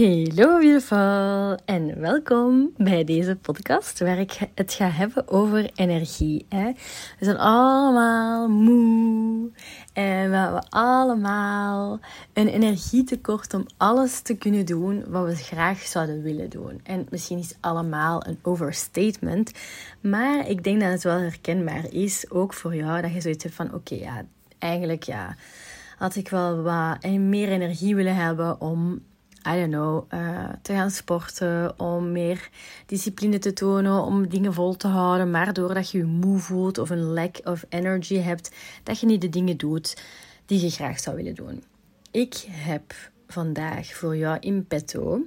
Hallo beautiful en welkom bij deze podcast waar ik het ga hebben over energie. Hè? We zijn allemaal moe en we hebben allemaal een energietekort om alles te kunnen doen wat we graag zouden willen doen. En misschien is allemaal een overstatement, maar ik denk dat het wel herkenbaar is, ook voor jou, dat je zoiets hebt van oké, ja, eigenlijk ja, had ik wel wat meer energie willen hebben om I don't know, uh, te gaan sporten, om meer discipline te tonen, om dingen vol te houden. Maar doordat je je moe voelt of een lack of energy hebt, dat je niet de dingen doet die je graag zou willen doen. Ik heb vandaag voor jou in petto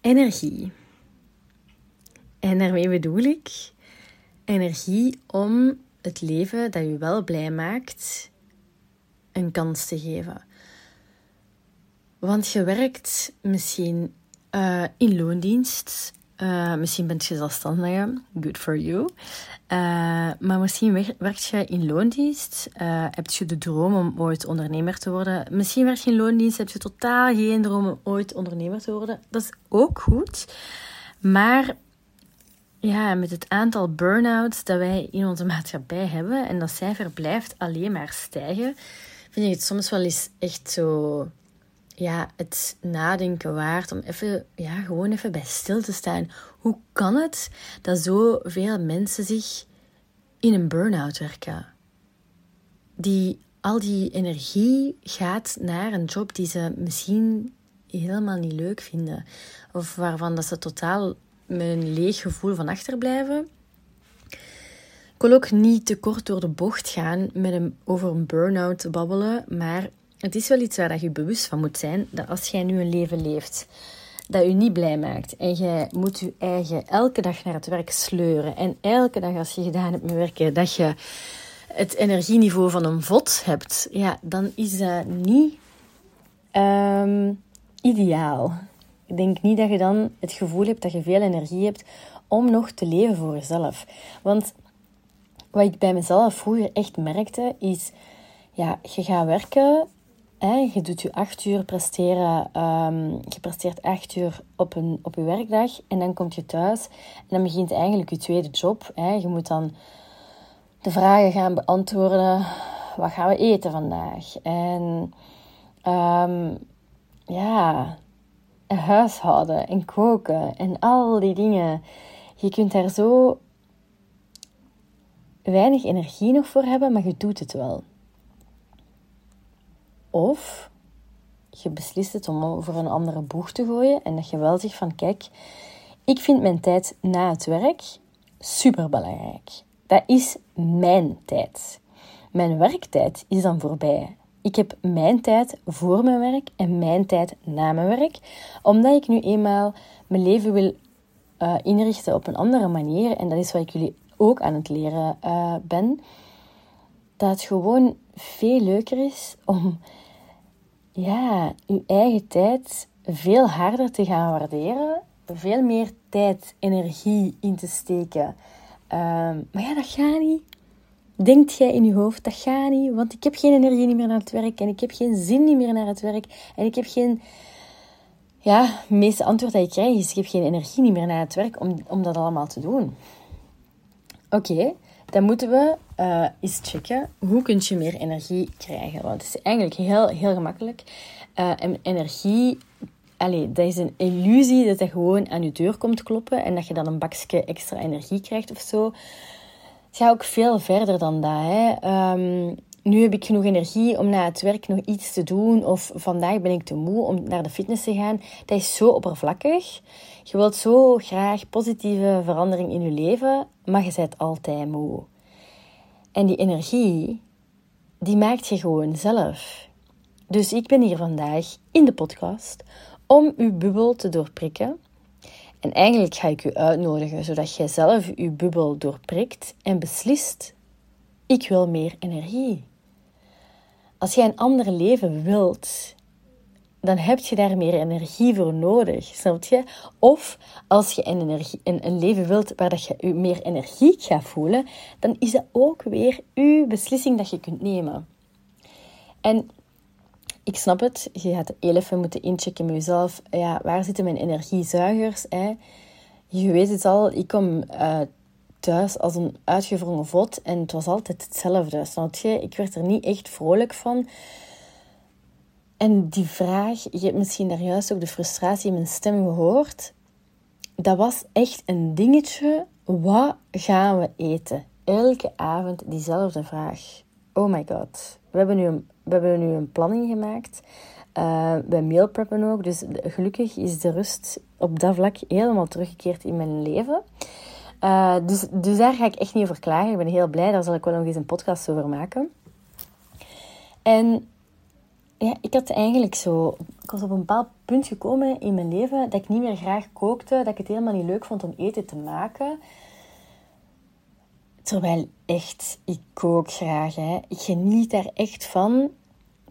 energie. En daarmee bedoel ik energie om het leven dat je wel blij maakt een kans te geven. Want je werkt misschien uh, in loondienst. Uh, misschien bent je zelfstandige. Good for you. Uh, maar misschien werkt je in loondienst. heb je de droom om ooit ondernemer te worden. Misschien werk je in loondienst. Heb je totaal geen droom om ooit ondernemer te worden. Dat is ook goed. Maar ja, met het aantal burn-outs dat wij in onze maatschappij hebben. En dat cijfer blijft alleen maar stijgen. Vind ik het soms wel eens echt zo ja, het nadenken waard om even, ja, gewoon even bij stil te staan. Hoe kan het dat zoveel mensen zich in een burn-out werken? Die al die energie gaat naar een job die ze misschien helemaal niet leuk vinden. Of waarvan dat ze totaal met een leeg gevoel van achterblijven. Ik wil ook niet te kort door de bocht gaan met een, over een burn-out te babbelen, maar het is wel iets waar je bewust van moet zijn, dat als jij nu een leven leeft dat je niet blij maakt en jij moet je eigen elke dag naar het werk sleuren en elke dag als je gedaan hebt met werken, dat je het energieniveau van een vod hebt, ja, dan is dat niet um, ideaal. Ik denk niet dat je dan het gevoel hebt dat je veel energie hebt om nog te leven voor jezelf. Want wat ik bij mezelf vroeger echt merkte, is ja, je gaat werken je doet je acht uur presteren, um, je presteert acht uur op, een, op je werkdag en dan kom je thuis en dan begint eigenlijk je tweede job. Hè. Je moet dan de vragen gaan beantwoorden, wat gaan we eten vandaag? En um, ja, huishouden en koken en al die dingen. Je kunt daar zo weinig energie nog voor hebben, maar je doet het wel. Of je beslist het om over een andere boeg te gooien en dat je wel zegt van kijk, ik vind mijn tijd na het werk super belangrijk. Dat is mijn tijd. Mijn werktijd is dan voorbij. Ik heb mijn tijd voor mijn werk en mijn tijd na mijn werk, omdat ik nu eenmaal mijn leven wil uh, inrichten op een andere manier. En dat is wat ik jullie ook aan het leren uh, ben. Dat het gewoon veel leuker is om ja, uw eigen tijd veel harder te gaan waarderen, veel meer tijd, energie in te steken. Ehm, maar ja, dat gaat niet. Denkt jij in je hoofd, dat gaat niet, want ik heb geen energie meer naar het werk en ik heb geen zin meer naar het werk en ik heb geen... Ja, het meeste antwoord dat je krijgt is, ik heb geen energie meer naar het werk om, om dat allemaal te doen. Oké, dan moeten we uh, eens checken hoe kun je meer energie krijgen. Want het is eigenlijk heel, heel gemakkelijk. Uh, energie, allez, dat is een illusie dat dat gewoon aan je deur komt kloppen en dat je dan een bakje extra energie krijgt of zo. Het gaat ook veel verder dan dat. Hè. Um, nu heb ik genoeg energie om na het werk nog iets te doen. Of vandaag ben ik te moe om naar de fitness te gaan. Dat is zo oppervlakkig. Je wilt zo graag positieve verandering in je leven, maar je bent altijd moe. En die energie, die maakt je gewoon zelf. Dus ik ben hier vandaag in de podcast om uw bubbel te doorprikken. En eigenlijk ga ik u uitnodigen zodat jij zelf uw bubbel doorprikt en beslist: ik wil meer energie. Als jij een ander leven wilt, dan heb je daar meer energie voor nodig, snap je? Of als je een, energie, een, leven wilt waar dat je je meer energie gaat voelen, dan is dat ook weer uw beslissing dat je kunt nemen. En ik snap het. Je gaat even moeten inchecken met jezelf. Ja, waar zitten mijn energiezuigers? Hè? Je weet het al, ik kom uh, thuis als een uitgevrongen vod en het was altijd hetzelfde. Snap je? Ik werd er niet echt vrolijk van. En die vraag, je hebt misschien daar juist ook de frustratie in mijn stem gehoord. Dat was echt een dingetje. Wat gaan we eten? Elke avond diezelfde vraag. Oh my god. We hebben nu een, we hebben nu een planning gemaakt. Uh, bij meal preppen ook. Dus gelukkig is de rust op dat vlak helemaal teruggekeerd in mijn leven. Uh, dus, dus daar ga ik echt niet over klagen. Ik ben heel blij. Daar zal ik wel nog eens een podcast over maken. En ja, ik had eigenlijk zo... Ik was op een bepaald punt gekomen in mijn leven dat ik niet meer graag kookte. Dat ik het helemaal niet leuk vond om eten te maken. Terwijl echt, ik kook graag. Hè. Ik geniet daar echt van.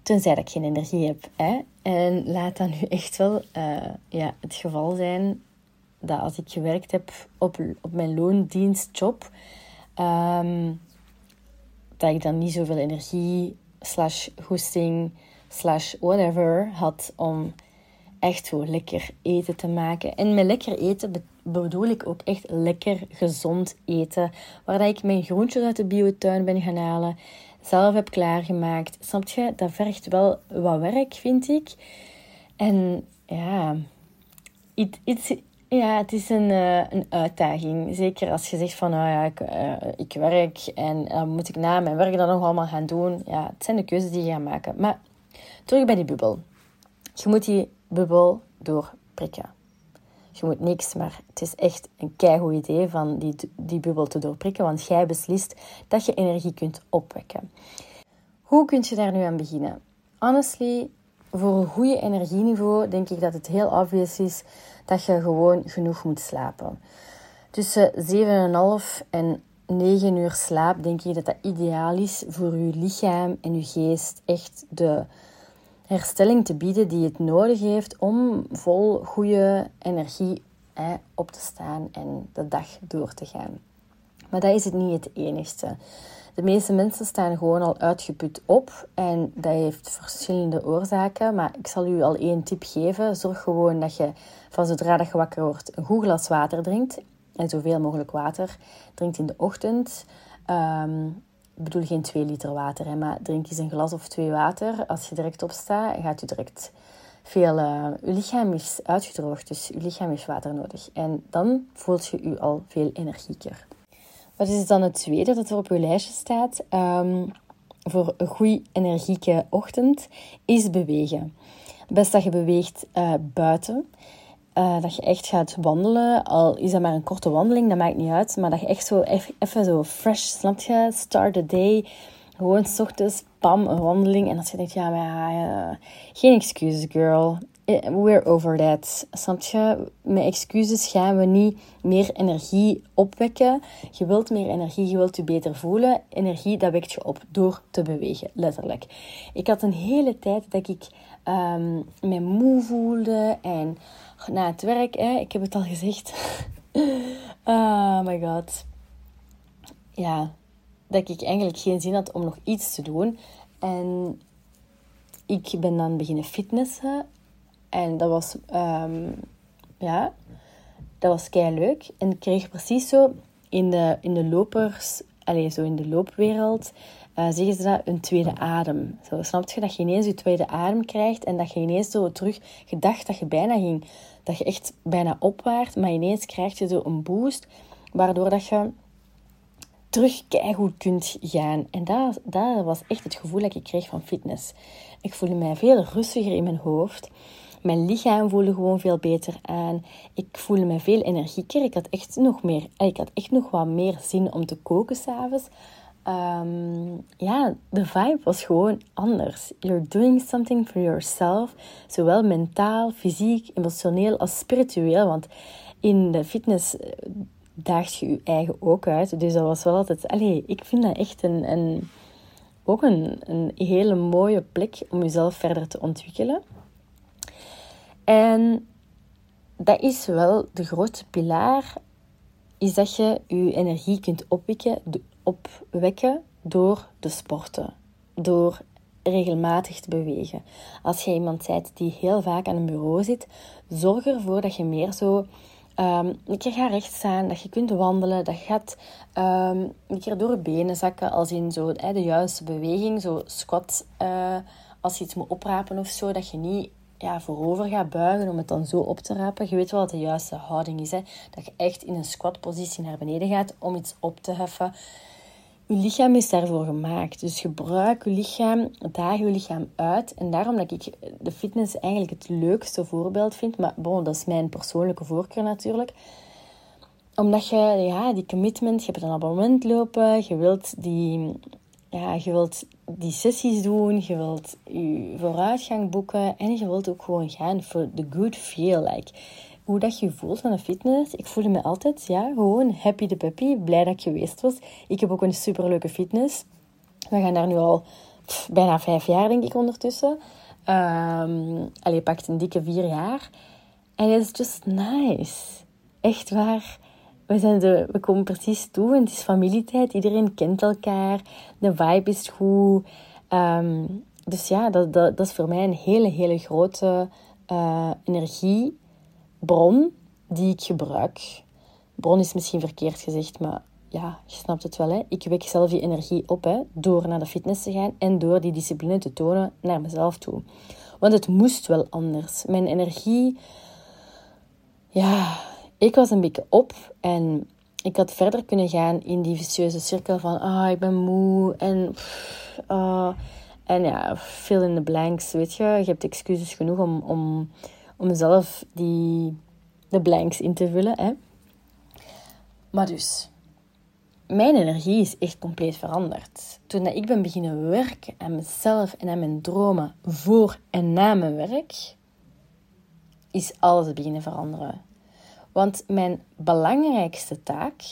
Tenzij dat ik geen energie heb. Hè. En laat dat nu echt wel uh, ja, het geval zijn dat als ik gewerkt heb op, op mijn loondienstjob, um, dat ik dan niet zoveel energie slash goesting slash whatever had om echt zo lekker eten te maken. En met lekker eten bedoel ik ook echt lekker gezond eten. Waar ik mijn groentjes uit de biotuin ben gaan halen, zelf heb klaargemaakt. Snap je? Dat vergt wel wat werk, vind ik. En ja, it, ja, het is een, uh, een uitdaging. Zeker als je zegt van, nou ja, ik, uh, ik werk en uh, moet ik na mijn werk dan nog allemaal gaan doen. Ja, het zijn de keuzes die je gaat maken. Maar terug bij die bubbel. Je moet die bubbel doorprikken. Je moet niks, maar het is echt een keigoed idee van die, die bubbel te doorprikken, want jij beslist dat je energie kunt opwekken. Hoe kun je daar nu aan beginnen? Honestly, voor een goede energieniveau denk ik dat het heel obvious is dat je gewoon genoeg moet slapen. Tussen 7,5 en 9 uur slaap denk ik dat dat ideaal is voor je lichaam en je geest echt de herstelling te bieden die het nodig heeft om vol goede energie hè, op te staan en de dag door te gaan. Maar dat is het niet het enigste. De meeste mensen staan gewoon al uitgeput op en dat heeft verschillende oorzaken. Maar ik zal u al één tip geven. Zorg gewoon dat je van zodra dat je wakker wordt een goed glas water drinkt. En zoveel mogelijk water drinkt in de ochtend. Um, ik bedoel geen 2 liter water, hè, maar drink eens een glas of twee water. Als je direct opstaat, gaat u direct veel... Uh, uw lichaam is uitgedroogd, dus uw lichaam heeft water nodig. En dan voelt je u al veel energieker. Wat is dan het tweede dat er op uw lijstje staat? Um, voor een goede energieke ochtend is bewegen. Best dat je beweegt uh, buiten. Uh, dat je echt gaat wandelen. Al is dat maar een korte wandeling, dat maakt niet uit. Maar dat je echt zo even zo fresh, snap je? Start the day. Gewoon s ochtends, pam, een wandeling. En als je denkt, ja, ja, geen excuses, girl. Eh, we're over that. Snap je? Met excuses gaan we niet meer energie opwekken. Je wilt meer energie, je wilt je beter voelen. Energie, dat wekt je op door te bewegen, letterlijk. Ik had een hele tijd dat ik um, me moe voelde en na het werk, hè, ik heb het al gezegd. oh my god. Ja, dat ik eigenlijk geen zin had om nog iets te doen. En ik ben dan beginnen fitnessen. En dat was, um, ja, dat was kei leuk. En ik kreeg precies zo in de, in de lopers, allez, zo in de loopwereld, uh, zeggen ze dat een tweede adem. Zo, snap je dat je ineens je tweede adem krijgt en dat je ineens zo terug gedacht dat je bijna ging, dat je echt bijna opwaart, maar ineens krijg je zo een boost, waardoor dat je terug kunt gaan. En dat, dat was echt het gevoel dat ik kreeg van fitness. Ik voelde mij veel rustiger in mijn hoofd. Mijn lichaam voelde gewoon veel beter aan. Ik voelde me veel energieker. Ik had echt nog meer, ik had echt nog wat meer zin om te koken s'avonds. Um, ja, de vibe was gewoon anders. You're doing something for yourself, zowel mentaal, fysiek, emotioneel als spiritueel. Want in de fitness eh, daagt je je eigen ook uit. Dus dat was wel altijd... Allee, ik vind dat echt een, een, ook een, een hele mooie plek om jezelf verder te ontwikkelen. En dat is wel de grootste pilaar, is dat je je energie kunt opwekken, opwekken door de sporten. Door regelmatig te bewegen. Als je iemand bent die heel vaak aan een bureau zit, zorg ervoor dat je meer zo um, een keer gaat rechtstaan, dat je kunt wandelen, dat je gaat um, een keer door je benen zakken, als in zo de juiste beweging, zo squat, uh, als je iets moet oprapen of zo, dat je niet ja, voorover gaat buigen om het dan zo op te rapen. Je weet wel wat de juiste houding is. Hè? Dat je echt in een squat-positie naar beneden gaat om iets op te heffen. Je lichaam is daarvoor gemaakt. Dus gebruik je lichaam, daag je lichaam uit. En daarom dat ik de fitness eigenlijk het leukste voorbeeld vind. Maar bon, dat is mijn persoonlijke voorkeur natuurlijk. Omdat je ja, die commitment, je hebt een abonnement lopen, je wilt die, ja, je wilt die sessies doen, je wilt je vooruitgang boeken en je wilt ook gewoon gaan voor the good feel. Like, hoe dat je voelt van de fitness. Ik voelde me altijd, ja, gewoon happy de peppy. Blij dat ik geweest was. Ik heb ook een superleuke fitness. We gaan daar nu al bijna vijf jaar, denk ik, ondertussen. Um, allee, pakt een dikke vier jaar. En het is just nice. Echt waar. We, zijn de, we komen precies toe en het is familietijd. Iedereen kent elkaar. De vibe is goed. Um, dus ja, dat, dat, dat, is voor mij een hele, hele grote uh, energie bron die ik gebruik. Bron is misschien verkeerd gezegd, maar ja, je snapt het wel. Hè? Ik wek zelf die energie op hè, door naar de fitness te gaan en door die discipline te tonen naar mezelf toe. Want het moest wel anders. Mijn energie, ja, ik was een beetje op en ik had verder kunnen gaan in die vicieuze cirkel van, ah, ik ben moe en, uh, en ja, fill in the blanks, weet je. Je hebt excuses genoeg om, om om zelf die, de blanks in te vullen. Hè. Maar dus, mijn energie is echt compleet veranderd. Toen ik ben beginnen werken aan mezelf en aan mijn dromen voor en na mijn werk, is alles beginnen veranderen. Want mijn belangrijkste taak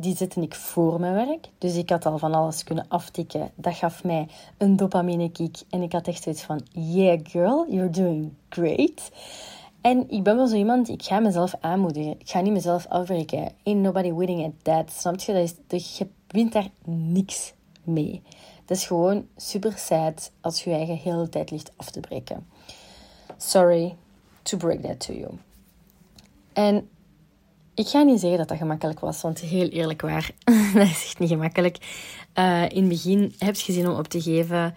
die zette ik voor mijn werk. Dus ik had al van alles kunnen aftikken. Dat gaf mij een dopamine kick. En ik had echt zoiets van, yeah girl, you're doing great. En ik ben wel zo iemand, ik ga mezelf aanmoedigen. Ik ga niet mezelf afbreken. Ain't nobody winning at that. Snap je? Dat is, je wint daar niks mee. Het is gewoon super sad als je je eigen hele tijd ligt af te breken. Sorry to break that to you. En ik ga niet zeggen dat dat gemakkelijk was, want heel eerlijk waar, dat is echt niet gemakkelijk. Uh, in het begin heb je gezien om op te geven.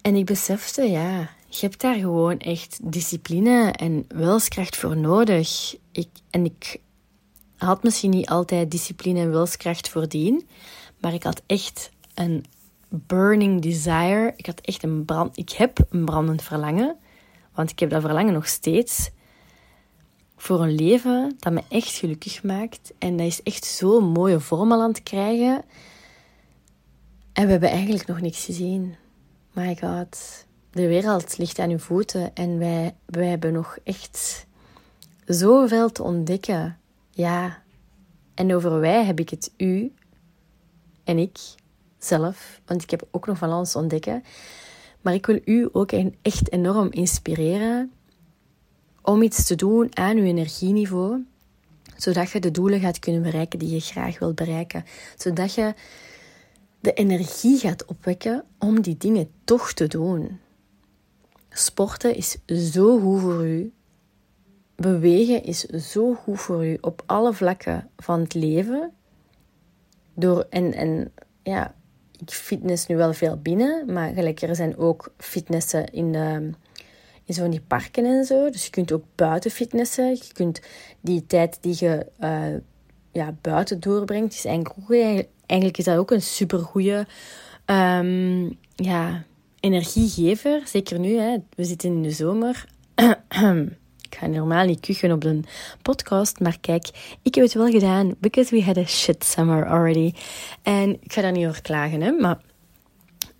En ik besefte, ja, je hebt daar gewoon echt discipline en wilskracht voor nodig. Ik, en ik had misschien niet altijd discipline en wilskracht voordien, maar ik had echt een burning desire. Ik had echt een brand. Ik heb een brandend verlangen, want ik heb dat verlangen nog steeds voor een leven dat me echt gelukkig maakt. En dat is echt zo'n mooie vorm aan het krijgen. En we hebben eigenlijk nog niks gezien. My god. De wereld ligt aan uw voeten en wij, wij hebben nog echt zoveel te ontdekken. Ja. En over wij heb ik het u en ik zelf, want ik heb ook nog van alles ontdekken. Maar ik wil u ook echt enorm inspireren om iets te doen aan je energieniveau, zodat je de doelen gaat kunnen bereiken die je graag wilt bereiken. Zodat je de energie gaat opwekken om die dingen toch te doen. Sporten is zo goed voor u. Bewegen is zo goed voor u op alle vlakken van het leven. Door, en, en ja, ik fitness nu wel veel binnen, maar gelijk er zijn ook fitnessen in de in die parken en zo. Dus je kunt ook buiten fitnessen. Je kunt die tijd die je uh, ja, buiten doorbrengt, is eigenlijk, eigenlijk is dat ook een supergoeie um, ja, energiegever. Zeker nu, hè. we zitten in de zomer. ik ga normaal niet kuchen op een podcast, maar kijk, ik heb het wel gedaan because we had a shit summer already. En ik ga daar niet over klagen, hè, maar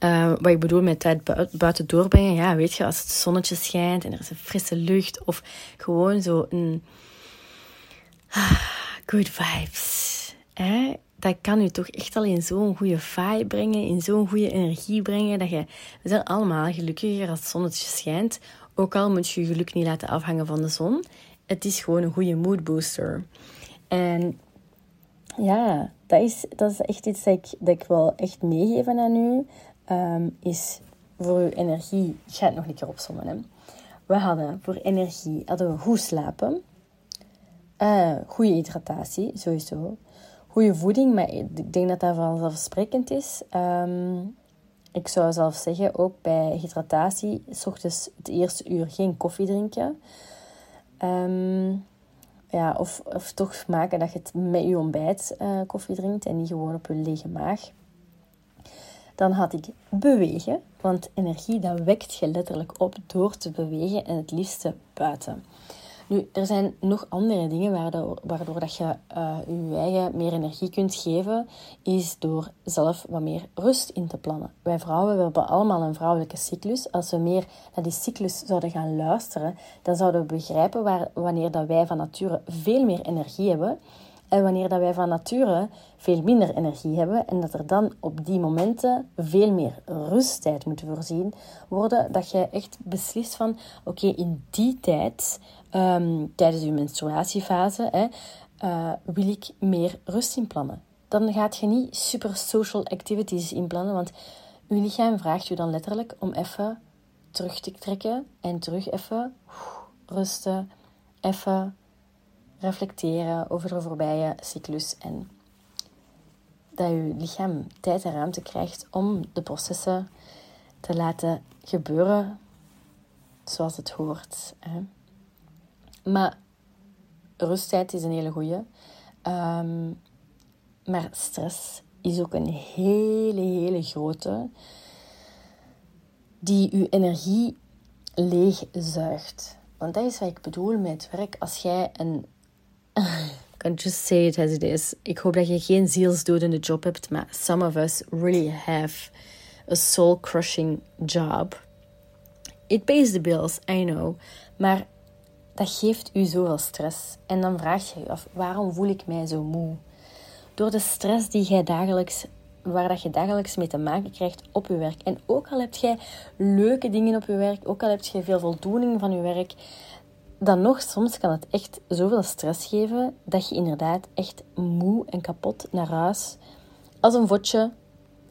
uh, wat ik bedoel met tijd buiten doorbrengen, ja, weet je, als het zonnetje schijnt en er is een frisse lucht of gewoon zo een ah, good vibes. Hè? Dat kan u toch echt al in zo'n goede vibe brengen, in zo'n goede energie brengen. Dat je, we zijn allemaal gelukkiger als het zonnetje schijnt. Ook al moet je je geluk niet laten afhangen van de zon. Het is gewoon een goede mood booster. En ja, dat is, dat is echt iets dat ik, dat ik wil echt meegeven aan u. ehm, is voor uw energie... Ik ga het nog een keer opzommen. Hè. We hadden voor energie hadden we goed slapen. Uh, goede hydratatie, sowieso. Goede voeding, maar ik denk dat dat vanzelfsprekend is. Ehm, ik zou zelf zeggen, ook bij hydratatie, s ochtends het eerste uur geen koffie drinken. Ehm, ja, of, of toch maken dat je het met je ontbijt uh, koffie drinkt en niet gewoon op je lege maag. Dan had ik bewegen, want energie dat wekt je letterlijk op door te bewegen en het liefste buiten. Nu, er zijn nog andere dingen waardoor, dat je uh, je eigen meer energie kunt geven, is door zelf wat meer rust in te plannen. Wij vrouwen we hebben allemaal een vrouwelijke cyclus. Als we meer naar die cyclus zouden gaan luisteren, dan zouden we begrijpen waar, wanneer dat wij van nature veel meer energie hebben en wanneer dat wij van nature veel minder energie hebben en dat er dan op die momenten veel meer rusttijd moet voorzien worden, dat je echt beslist van oké, in die tijd, um, tijdens je menstruatiefase, hè, uh, wil ik meer rust inplannen. Dan gaat je niet super social activities inplannen, want je lichaam vraagt je dan letterlijk om even terug te trekken en terug even rusten, even reflecteren over de voorbije cyclus en dat je lichaam tijd en ruimte krijgt om de processen te laten gebeuren zoals het hoort. Hè. Maar rusttijd is een hele goede. Ehm, maar stress is ook een hele, hele grote die je energie leegzuigt. Want dat is wat ik bedoel met werk. Als jij een can just say it as it is. Ik hoop dat je geen zielsdodende job hebt, maar some of us really have a soul-crushing job. It pays the bills, I know. Maar dat geeft u zoveel stress. En dan vraag je je af, waarom voel ik mij zo moe? Door de stress die jij dagelijks, waar dat je dagelijks mee te maken krijgt op je werk. En ook al heb jij leuke dingen op je werk, ook al heb je veel voldoening van je werk, dan nog, soms kan het echt zoveel stress geven dat je inderdaad echt moe en kapot naar huis als een vodje.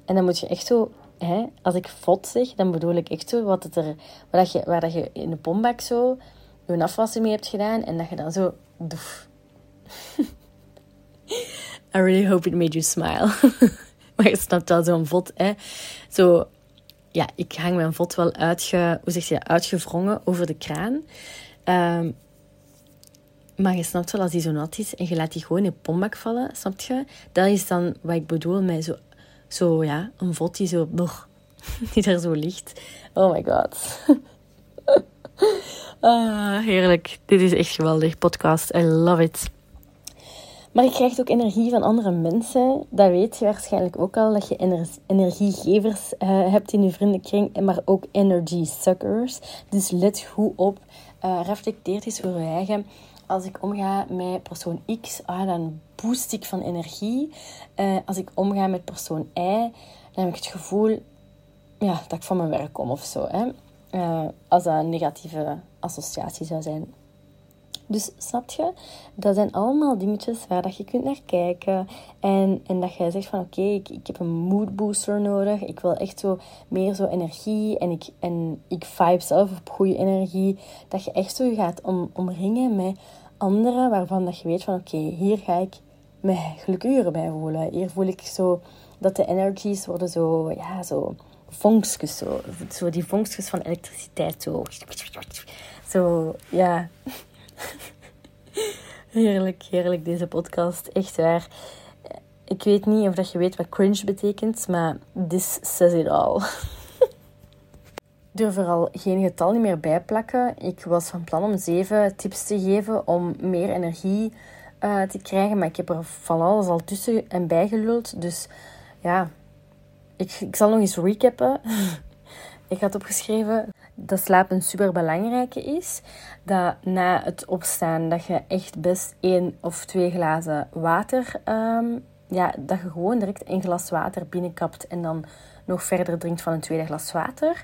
En dan moet je echt zo, hè, als ik vod zeg, dan bedoel ik echt zo wat het er, waar, dat je, waar dat je in de pombak zo je afwassen mee hebt gedaan en dat je dan zo doef. I really hope it made you smile. maar je snapt wel zo'n vod, hè. Zo, ja, ik hang mijn vod wel uitge, hoe zeg je uitgevrongen over de kraan. Um, maar je snapt wel, als die zo nat is en je laat die gewoon in pombak vallen, snap je? Dat is dan wat ik bedoel met zo, zo ja, een vod die zo, die daar zo ligt. Oh my god. ah, heerlijk. Dit is echt geweldig, podcast. I love it. Maar je krijgt ook energie van andere mensen. Dat weet je waarschijnlijk ook al, dat je energiegevers uh, hebt in je vriendenkring, maar ook energy suckers. Dus let goed op uh, reflecteert eens voor je eigen. Als ik omga met persoon X, ah, dan boost ik van energie. Uh, als ik omga met persoon Y, dan heb ik het gevoel ja, dat ik van mijn werk kom of zo. Hè. Uh, als dat een negatieve associatie zou zijn. Dus snap je? Dat zijn allemaal dingetjes waar dat je kunt naar kijken. En, en dat je zegt van oké, ik, ik heb een mood booster nodig. Ik wil echt zo meer zo energie. En ik, en ik vibe zelf op goede energie. Dat je echt zo gaat om, omringen met anderen waarvan dat je weet van oké, hier ga ik me gelukkiger bij voelen. Hier voel ik zo dat de energies worden zo, ja, zo vonkjes. Zo, zo die vonkjes van elektriciteit. Zo, zo ja. Heerlijk, heerlijk deze podcast. Echt waar. Ik weet niet of dat je weet wat cringe betekent, maar this says it all. durf er al geen getal niet meer bij plakken. Ik was van plan om zeven tips te geven om meer energie uh, te krijgen, maar ik heb er van alles al tussen en bijgeluld. Dus ja, ik, ik zal nog eens recappen. ik had opgeschreven dat slapen super belangrijke is. Dat na het opstaan dat je echt best één of twee glazen water, um, ja, dat je gewoon direct een glas water binnenkapt en dan nog verder drinkt van een tweede glas water.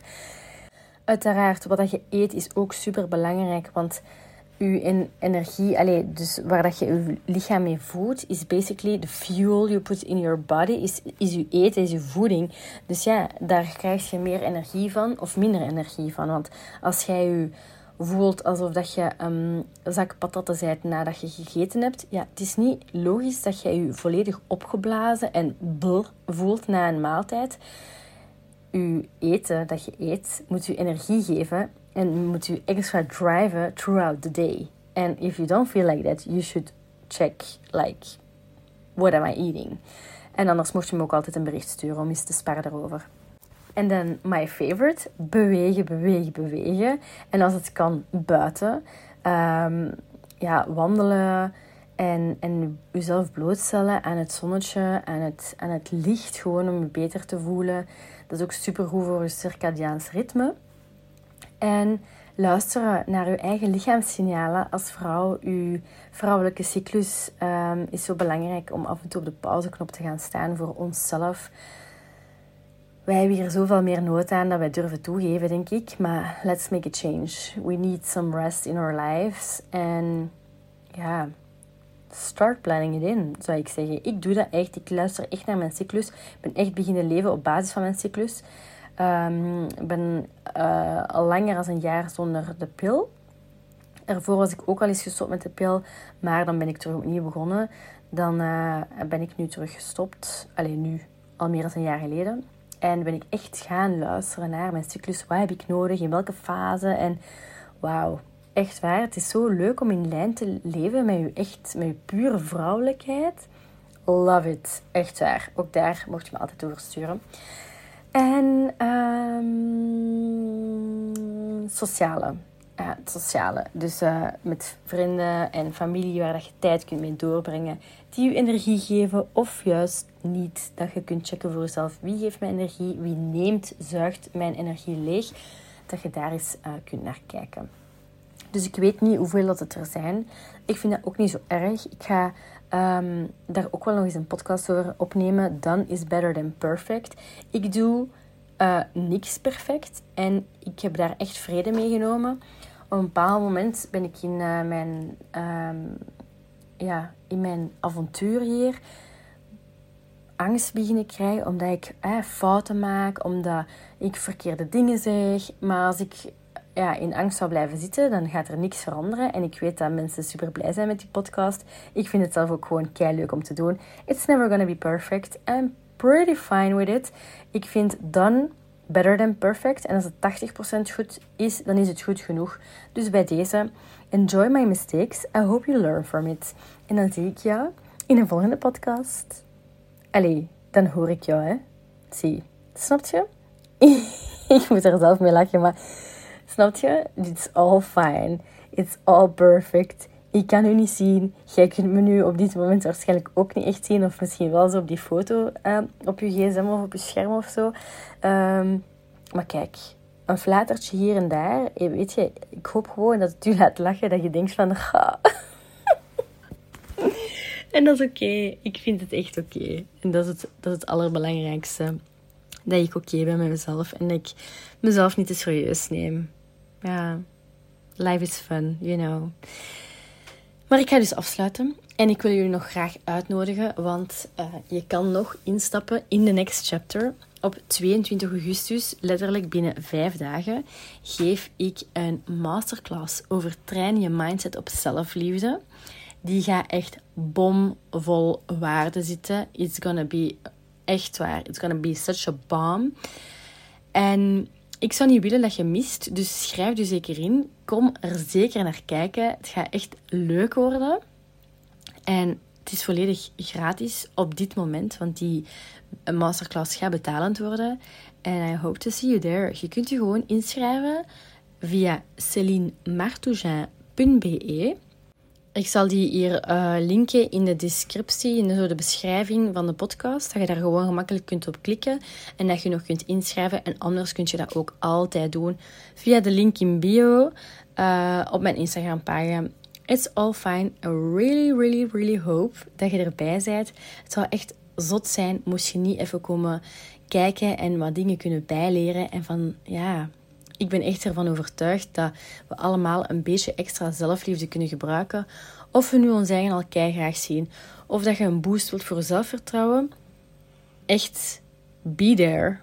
Uiteraard, wat je eet is ook super belangrijk, want je energie, allee, dus waar dat je je lichaam mee voedt, is basically the fuel you put in your body, is, is je eten, is je voeding. Dus ja, daar krijg je meer energie van of minder energie van. Want als jij je voelt alsof dat je um, een zak patatten bent nadat je gegeten hebt, ja, het is niet logisch dat jij je volledig opgeblazen en bl voelt na een maaltijd. Je eten dat je eet moet je energie geven en moet je extra driven throughout the day. And if you don't feel like that, you should check, like, what am I eating? En anders mocht je me ook altijd een bericht sturen om eens te sparen daarover. En dan my favorite, bewegen, bewegen, bewegen. En als het kan, buiten. Um, ja, wandelen en, en jezelf blootstellen aan het zonnetje, aan het, aan het licht, gewoon om je beter te voelen. Dat is ook super goed voor je circadiaans ritme. En luisteren naar uw eigen lichaamssignalen als vrouw. Uw vrouwelijke cyclus um, is zo belangrijk om af en toe op de pauzeknop te gaan staan voor onszelf. Wij hebben hier zoveel meer nood aan dat wij durven toegeven, denk ik. Maar let's make a change. We need some rest in our lives. En ja, start planning it in, zou ik zeggen. Ik doe dat echt. Ik luister echt naar mijn cyclus. Ik ben echt beginnen leven op basis van mijn cyclus. Ik ben uh, al langer dan een jaar zonder de pil. Ervoor was ik ook al eens gestopt met de pil, maar dan ben ik terug opnieuw begonnen. Dan uh, ben ik nu terug gestopt. Alleen nu, al meer dan een jaar geleden. En ben ik echt gaan luisteren naar mijn cyclus. Wat heb ik nodig? In welke fase? En wauw, echt waar. Het is zo leuk om in lijn te leven met je, echt, met je pure vrouwelijkheid. Love it. Echt waar. Ook daar mocht je me altijd over sturen. En um, sociale. Sociale. Dus uh, met vrienden en familie waar dat je tijd kunt mee doorbrengen. Die je energie geven of juist niet. Dat je kunt checken voor jezelf. Wie geeft mij energie? Wie neemt, zuigt mijn energie leeg? Dat je daar eens uh, kunt naar kijken. Dus ik weet niet hoeveel dat het er zijn. Ik vind dat ook niet zo erg. Ik ga um, daar ook wel nog eens een podcast over opnemen. Done is better than perfect. Ik doe uh, niks perfect en ik heb daar echt vrede mee genomen. Op een bepaald moment ben ik in, uh, mijn, um, ja, in mijn avontuur hier angst beginnen krijgen omdat ik eh, fouten maak, omdat ik verkeerde dingen zeg. Maar als ik ja, in angst zou blijven zitten, dan gaat er niks veranderen. En ik weet dat mensen super blij zijn met die podcast. Ik vind het zelf ook gewoon kei leuk om te doen. It's never gonna be perfect. I'm pretty fine with it. Ik vind done better than perfect. En als het 80% goed is, dan is het goed genoeg. Dus bij deze, enjoy my mistakes. I hope you learn from it. En dan zie ik jou in een volgende podcast. Allee, dan hoor ik jou, hè. Zie, snap je? ik moet er zelf mee lachen, maar Snap je? It's all fine. It's all perfect. Ik kan u niet zien. Jij kunt me nu op dit moment waarschijnlijk ook niet echt zien. Of misschien wel zo op die foto uh, op je gsm of op je scherm of zo. Um, maar kijk, een flatertje hier en daar. Eh, weet je, ik hoop gewoon dat het u laat lachen. Dat je denkt van... Ga. en dat is oké. Ik vind het echt oké. En dat is, het, dat is het allerbelangrijkste. Dat ik oké ben met mezelf. En dat ik mezelf niet te serieus neem ja, life is fun, you know. Maar ik ga dus afsluiten. En ik wil jullie nog graag uitnodigen, want uh, je kan nog instappen in de next chapter. Op 22 augustus, letterlijk binnen vijf dagen, geef ik een masterclass over train je mindset op zelfliefde. Die gaat echt bomvol waarde zitten. It's gonna be echt waar. It's gonna be such a bomb. En ik zou niet willen dat je mist, dus schrijf je zeker in. Kom er zeker naar kijken. Het gaat echt leuk worden. En het is volledig gratis op dit moment, want die masterclass gaat betalend worden. En I hope to see you there. Je kunt je gewoon inschrijven via celinemartougin.be. Ik zal die hier uh, linken in de descriptie, in de, beschrijving van de podcast. Dat je daar gewoon gemakkelijk kunt op klikken en dat je nog kunt inschrijven. En anders kun je dat ook altijd doen via de link in bio uh, op mijn Instagram pagina. It's all fine. I really, really, really hope dat je erbij bent. Het zou echt zot zijn moest je niet even komen kijken en wat dingen kunnen bijleren. En van, ja, Ik ben echt ervan overtuigd dat we allemaal een beetje extra zelfliefde kunnen gebruiken. Of we nu ons eigen al graag zien. Of dat je een boost wilt voor zelfvertrouwen. Echt, be there.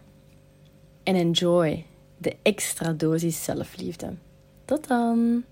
And enjoy de extra dosis zelfliefde. Tot dan!